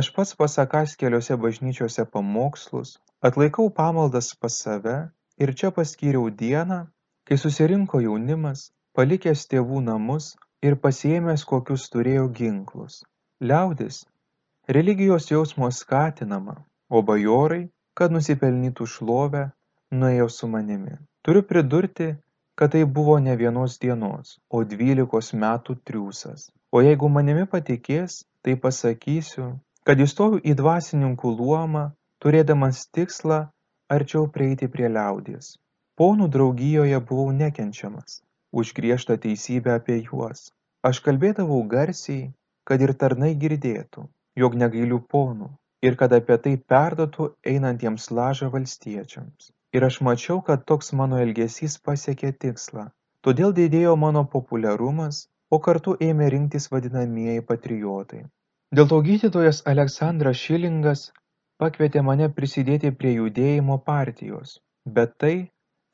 aš pats pasakąs keliose bažnyčiose pamokslus atlaikau pamaldas pas save ir čia paskyriau dieną kai susirinko jaunimas palikęs tėvų namus ir pasiėmęs kokius turėjo ginklus. Liaudis. Religijos jausmo skatinama o bajorai kad nusipelnytų šlovę nuėjo su manimi. Turiu pridurti kad tai buvo ne vienos dienos o dvylikos metų triūsas. O jeigu manimi patikės tai pasakysiu kad įstojau į dvasininkų luomą turėdamas tikslą arčiau prieiti prie liaudies. Ponų draugijoje buvau nekenčiamas už griežtą teisybę apie juos. Aš kalbėdavau garsiai kad ir tarnai girdėtų jog negailiu ponų ir kad apie tai perduotų einantiems lažą valstiečiams. Ir aš mačiau kad toks mano elgesys pasiekė tikslą. Todėl didėjo mano populiarumas o kartu ėmė rinktis vadinamieji patriotai. Dėl to gydytojas aleksandras šilingas pakvietė mane prisidėti prie judėjimo partijos bet tai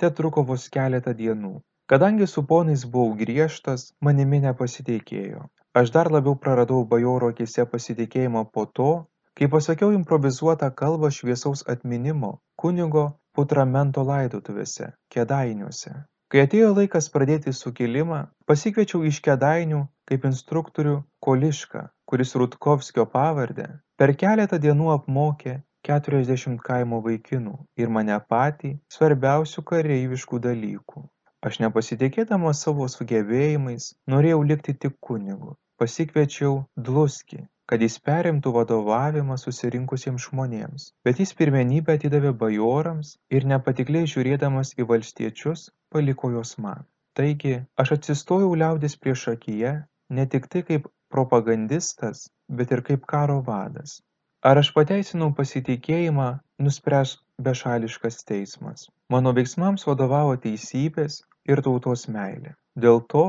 tetruko vos keletą dienų. Kadangi su ponais buvau griežtas manimi nepasitikėjo. Aš dar labiau praradau bajorų akyse pasitikėjimą po to kai pasakiau improvizuotą kalbą šviesaus atminimo kunigo putramento laidotuvėse kėdainiuose kai atėjo laikas pradėti sukilimą pasikviečiau iš kėdainių kaip instruktorių kolišką kuris rutkovskio pavarde per keletą dienų apmokė keturiasdešimt kaimo vaikinų ir mane patį svarbiausių kareiviškų dalykų. Aš nepasitikėdamas savo sugebėjimais norėjau likti tik kunigu. Pasikviečiau dluskį kad jis perimtų vadovavimą susirinkusiems žmonėms bet jis pirmenybę atidavė bajorams ir nepatikliai žiūrėdamas į valstiečius paliko juos man taigi aš atsistojau liaudies priešakyje ne tiktai kaip propagandistas bet ir kaip karo vadas. Ar aš pateisinau pasitikėjimą nuspręs bešališkas teismas. Mano veiksmams vadovavo teisybės ir tautos meilė. Dėl to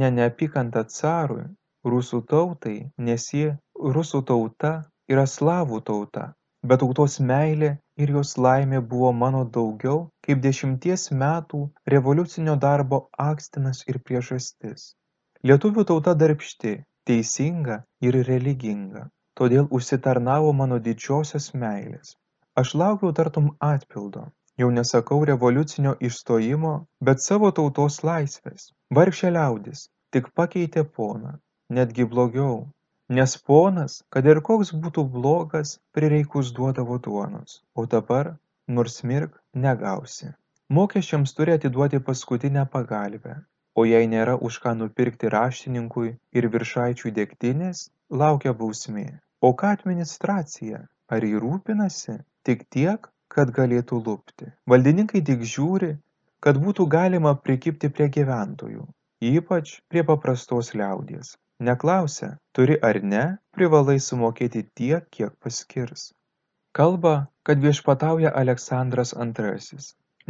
ne neapykanta carui rusų tautai nes ji rusų tauta yra slavų tauta bet tautos meilė ir jos laimė buvo mano daugiau kaip dešimties metų revoliucinio darbo akstinas ir priežastis lietuvių tauta darbšti teisinga ir religinga todėl užsitarnavo mano didžiosios meilės aš laukiau tartum atpildo jau nesakau revoliucinio išstojimo bet savo tautos laisvės vargšė liaudis tik pakeitė poną netgi blogiau. Nes ponas, kad ir koks būtų blogas, prireikus duodavo duonos, o dabar, nors mirk, negausi. Mokesčiams turi atiduoti paskutinę pagalbę, o jei nėra už ką nupirkti raštininkui ir viršaičiui degtinės, laukia bausmė. O ką administracija? Ar jį rūpinasi? Tik tiek, kad galėtų lupti. Valdininkai tik žiūri, kad būtų galima prikibti prie gyventojų, ypač prie paprastos liaudies. Neklausia, turi ar ne, privalai sumokėti tiek, kiek paskirs. Kalba, kad viešpatauja Aleksandras II.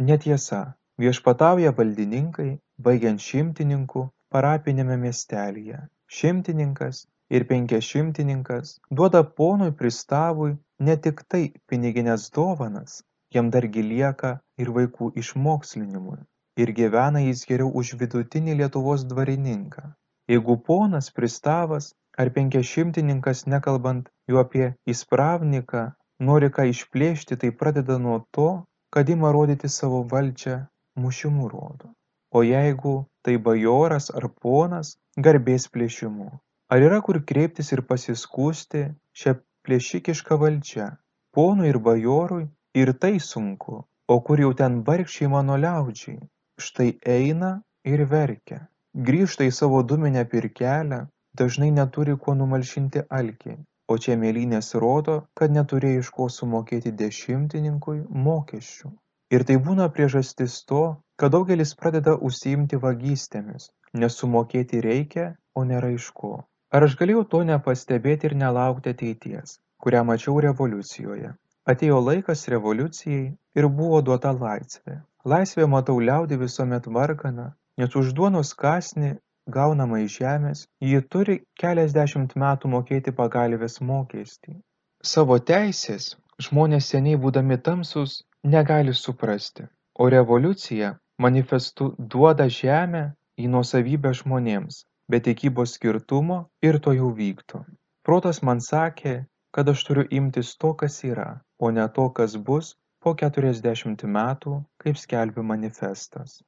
Netiesa, viešpatauja valdininkai, baigiant šimtininku parapinėme miestelyje. Šimtininkas ir penkiašimtininkas duoda ponui pristavui ne tik tai piniginės dovanas, jam dargi lieka ir vaikų išmokslinimui ir gyvena jis geriau už vidutinį lietuvos dvarininką jeigu ponas pristavas ar penkiašimtininkas nekalbant jau apie įspravniką nori ką išplėšti tai pradeda nuo to kad ima rodyti savo valdžią mušimu rodo o jeigu tai bajoras ar ponas garbės plėšimu. Ar yra kur kreiptis ir pasiskųsti šia plėšikiška valdžia? Ponui ir bajorui ir tai sunku o kur jau ten vargšei mano liaudžiai štai eina ir verkia grįžta į savo dūminę pirkelę dažnai neturi kuo numalšinti alkį o čia mėlynės rodo kad neturėjo iš ko sumokėti dešimtininkui mokesčių. Ir tai būna priežastis to kad daugelis pradeda užsiimti vagystėmis nes sumokėti reikia o nėra iš ko. Ar aš galėjau to nepastebėti ir nelaukti ateities kurią mačiau revoliucijoje? Atėjo laikas revoliucijai ir buvo duota laisvė. Laisvėje matau liaudį visuomet varganą nes už duonos kąsnį gaunamą iš žemės ji turi keliasdešimt metų mokėti pagalvės mokestį. Savo teisės žmonės seniai būdami tamsūs negali suprasti o revoliucija manifestu duoda žemę į nuosavybę žmonėms be tikybos skirtumo ir to jau vyktų. Protas man sakė kad aš turiu imtis to kas yra o ne to kas bus po keturiasdešimt metų kaip skelbia manifestas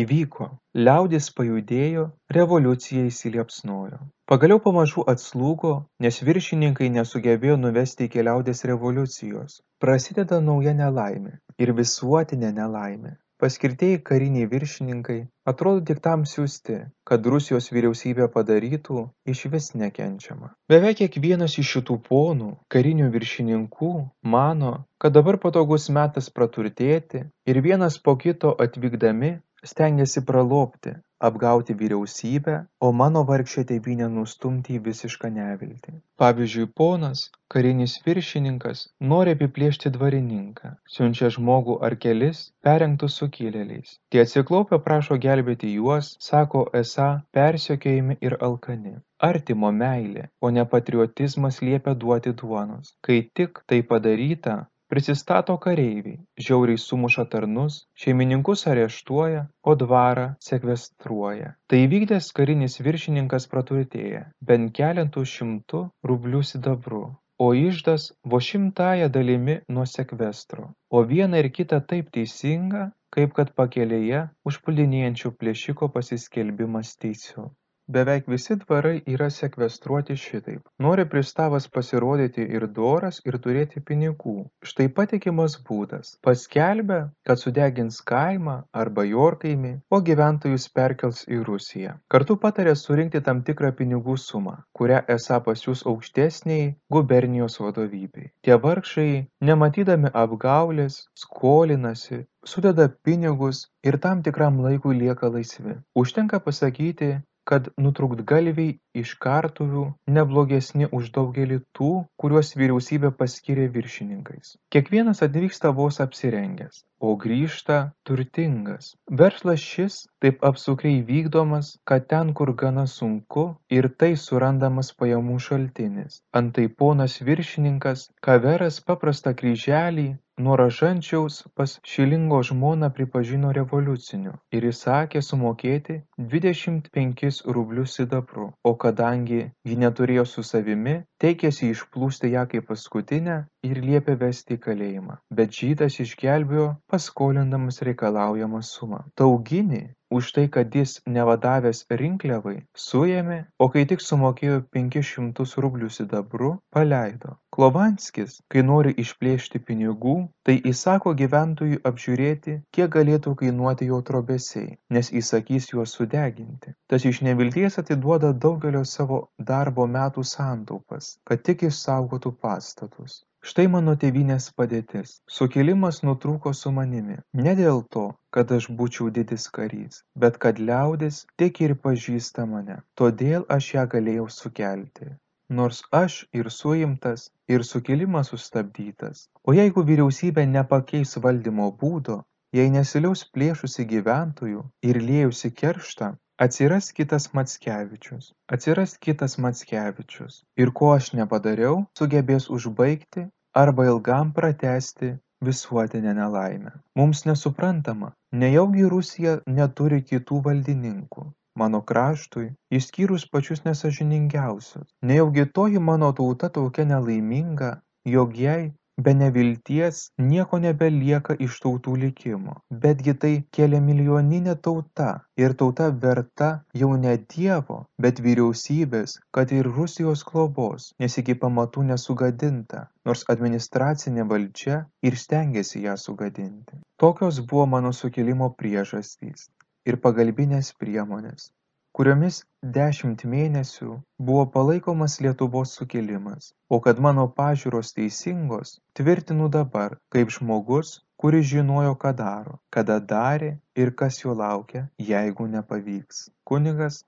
įvyko. Liaudis pajudėjo revoliucija įsiliepsnojo. Pagaliau pamažu atslūgo nes viršininkai nesugebėjo nuvesti iki liaudies revoliucijos. Prasideda nauja nelaimė ir visuotinė nelaimė. Paskirtieji kariniai viršininkai atrodo tik tam siųsti kad rusijos vyriausybę padarytų išvis nekenčiama. Beveik kiekvienas iš šitų ponų karinių viršininkų mano kad dabar patogus metas praturtėti ir vienas po kito atvykdami stengiasi pralobti apgauti vyriausybę o mano vargšę tėvynę nustumti į visišką neviltį. Pavyzdžiui ponas karinis viršininkas nori apiplėšti dvarininką siunčia žmogų ar kelis perrengtus sukilėliais. Tie atsiklaupę prašo gelbėti juos sako esą persekiojami ir alkani. Artimo meilė o ne patriotizmas liepia duoti duonos. Kai tik tai padaryta prisistato kareiviai žiauriai sumuša tarnus šeimininkus areštuoja o dvarą sekvestruoja. Tai įvykdęs karinis viršininkas praturtėja bent keletu šimtų rublių sidabru o iždas vos šimtąja dalimi nuo sekvestro. O viena ir kita taip teisinga kaip kad pakelėje užpuldinėjančio plėšiko pasiskelbimas teisiu beveik visi dvarai yra sekvestruoti šitaip. Nori pristavas pasirodyti ir doras ir turėti pinigų. Štai patikimas būdas. Paskelbia kad sudegins kaimą ar bajorkaimį o gyventojus perkels į rusiją. Kartu pataria surinkti tam tikrą pinigų sumą kurią esą pasiųs aukštesnei gubernijos vadovybei. Tie vargšai nematydami apgaulės skolinasi sudeda pinigus ir tam tikram laikui lieka laisvi. Užtenka pasakyti kad nutrūktgalviai iš kartuvių ne blogesni už daugelį tų kuriuos vyriausybė paskyrė viršininkais. Kiekvienas atvyksta vos apsirengęs o grįžta turtingas. Verslas šis taip apsukriai vykdomas kad ten kur gana sunku ir tai surandamas pajamų šaltinis. Antai ponas viršininkas kaveras paprastą kryželį nuo rožančiaus pas šilingo žmoną pripažino revoliuciniu ir įsakė sumokėti dvidešimt penkis rublius sidabru. O kadangi ji neturėjo su savimi teikėsi išplūsti ją kaip paskutinę ir liepė vesti į kalėjimą. Bet žydas išgelbėjo paskolindamas reikalaujamą sumą. Tauginį už tai, kad jis nevadavęs rinkliavai, suėmė, o kai tik sumokėjo 500 rublių sidabru, paleido. Klovanskis, kai nori išplėšti pinigų, tai įsako gyventojui apžiūrėti, kiek galėtų kainuoti jo trobesiai, nes įsakys juos sudeginti. Tas iš nevilties atiduoda daugelio savo darbo metų santaupas, kad tik išsaugotų pastatus. Štai mano tėvynės padėtis. Sukilimas nutrūko su manimi. Ne dėl to, kad aš būčiau didis karys, bet kad liaudis tik ir pažįsta mane. Todėl aš ją galėjau sukelti. Nors aš ir suimtas, ir sukilimas sustabdytas. O jeigu vyriausybė nepakeis valdymo būdo, jei nesiliaus plėšusi gyventojų ir lėjusi kerštą, atsiras kitas mackevičius. Atsiras kitas mackevičius. Ir ko aš nepadariau sugebės užbaigti arba ilgam pratęsti visuotinę nelaimę. Mums nesuprantama nejaugi rusija neturi kitų valdininkų. Mano kraštui išskyrus pačius nesąžiningiausius nejaugi toji mano tauta tokia nelaiminga jog jai be nevilties nieko nebelieka iš tautų likimo betgi tai keliamilijoninė tauta ir tauta verta jau ne dievo bet vyriausybės kad ir rusijos globos nes iki pamatų nesugadinta nors administracinė valdžia ir stengėsi ją sugadinti. Tokios buvo mano sukilimo priežastys ir pagalbinės priemonės kuriomis dešimt mėnesių buvo palaikomas Lietuvos sukilimas, o kad mano pažiūros teisingos, tvirtinu dabar, kaip žmogus, kuris žinojo, ką daro, kada darė ir kas jo laukia, jeigu nepavyks. Kunigas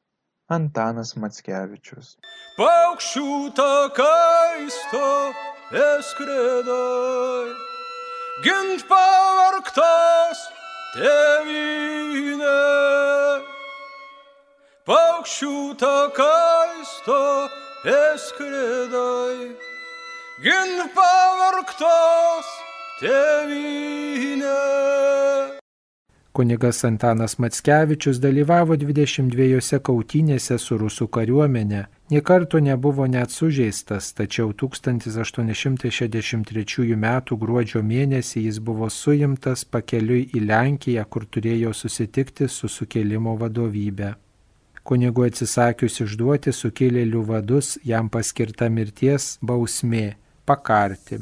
Antanas Matskevičius. Paukščių takaisto eskredai, gint pavarktas tėvynė paukščių takais to eskridai, gin pavarktos tėvynė. Kunigas Antanas Matskevičius dalyvavo 22 kautynėse su rusų kariuomenė, niekarto nebuvo net sužeistas, tačiau 1863 m. gruodžio mėnesį jis buvo suimtas pakeliui į Lenkiją, kur turėjo susitikti su sukėlimo vadovybė kunigui atsisakius išduoti sukilėlių vadus jam paskirta mirties bausmė - pakarti.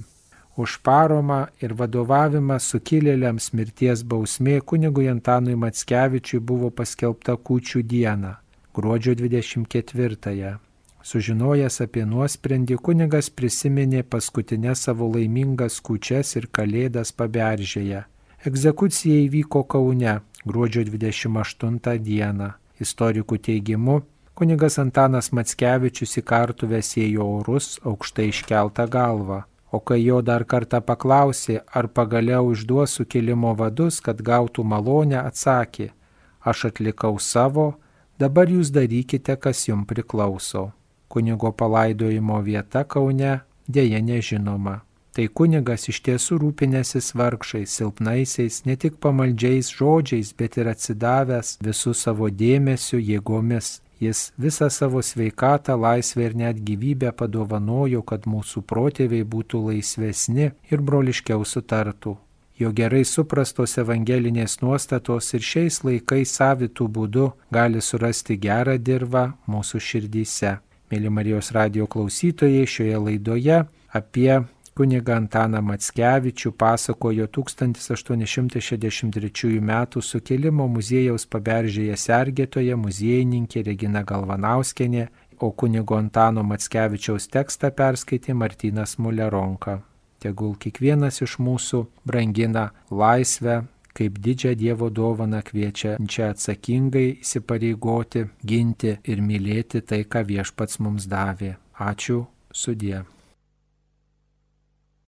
Už paromą ir vadovavimą sukilėliams mirties bausmė kunigui Antanui Matskevičiui buvo paskelbta kūčių dieną, gruodžio 24-ąją. Sužinojęs apie nuosprendį, kunigas prisiminė paskutinę savo laimingas kučias ir kalėdas paberžėje. Egzekucija įvyko Kaune gruodžio 28 dieną. Istorikų teigimu, kunigas Antanas Matskevičius į kartuvę sėjo orus aukštai iškeltą galvą, o kai jo dar kartą paklausė, ar pagaliau išduos sukilimo vadus, kad gautų malonę, atsakė, aš atlikau savo, dabar jūs darykite, kas jums priklauso. Kunigo palaidojimo vieta Kaune dėja nežinoma. Tai kunigas iš tiesų rūpinėsis vargšais, silpnaisiais, ne tik pamaldžiais žodžiais, bet ir atsidavęs visų savo dėmesio jėgomis. Jis visą savo sveikatą, laisvę ir net gyvybę padovanojo, kad mūsų protėviai būtų laisvesni ir broliškiau sutartų. Jo gerai suprastos evangelinės nuostatos ir šiais laikais savitų būdų gali surasti gerą dirbą mūsų širdyse. Mėly Marijos radio klausytojai, šioje laidoje apie kunigą Antaną Matskevičių pasakojo 1863 m. sukilimo muziejaus paberžėje sergėtoje muziejininkė Regina Galvanauskienė, o kunigo Antano Matskevičiaus tekstą perskaitė Martinas Muleronka. Tegul kiekvienas iš mūsų brangina laisvę, kaip didžią Dievo dovaną kviečiančią atsakingai įsipareigoti, ginti ir mylėti tai, ką viešpats mums davė. Ačiū sudie.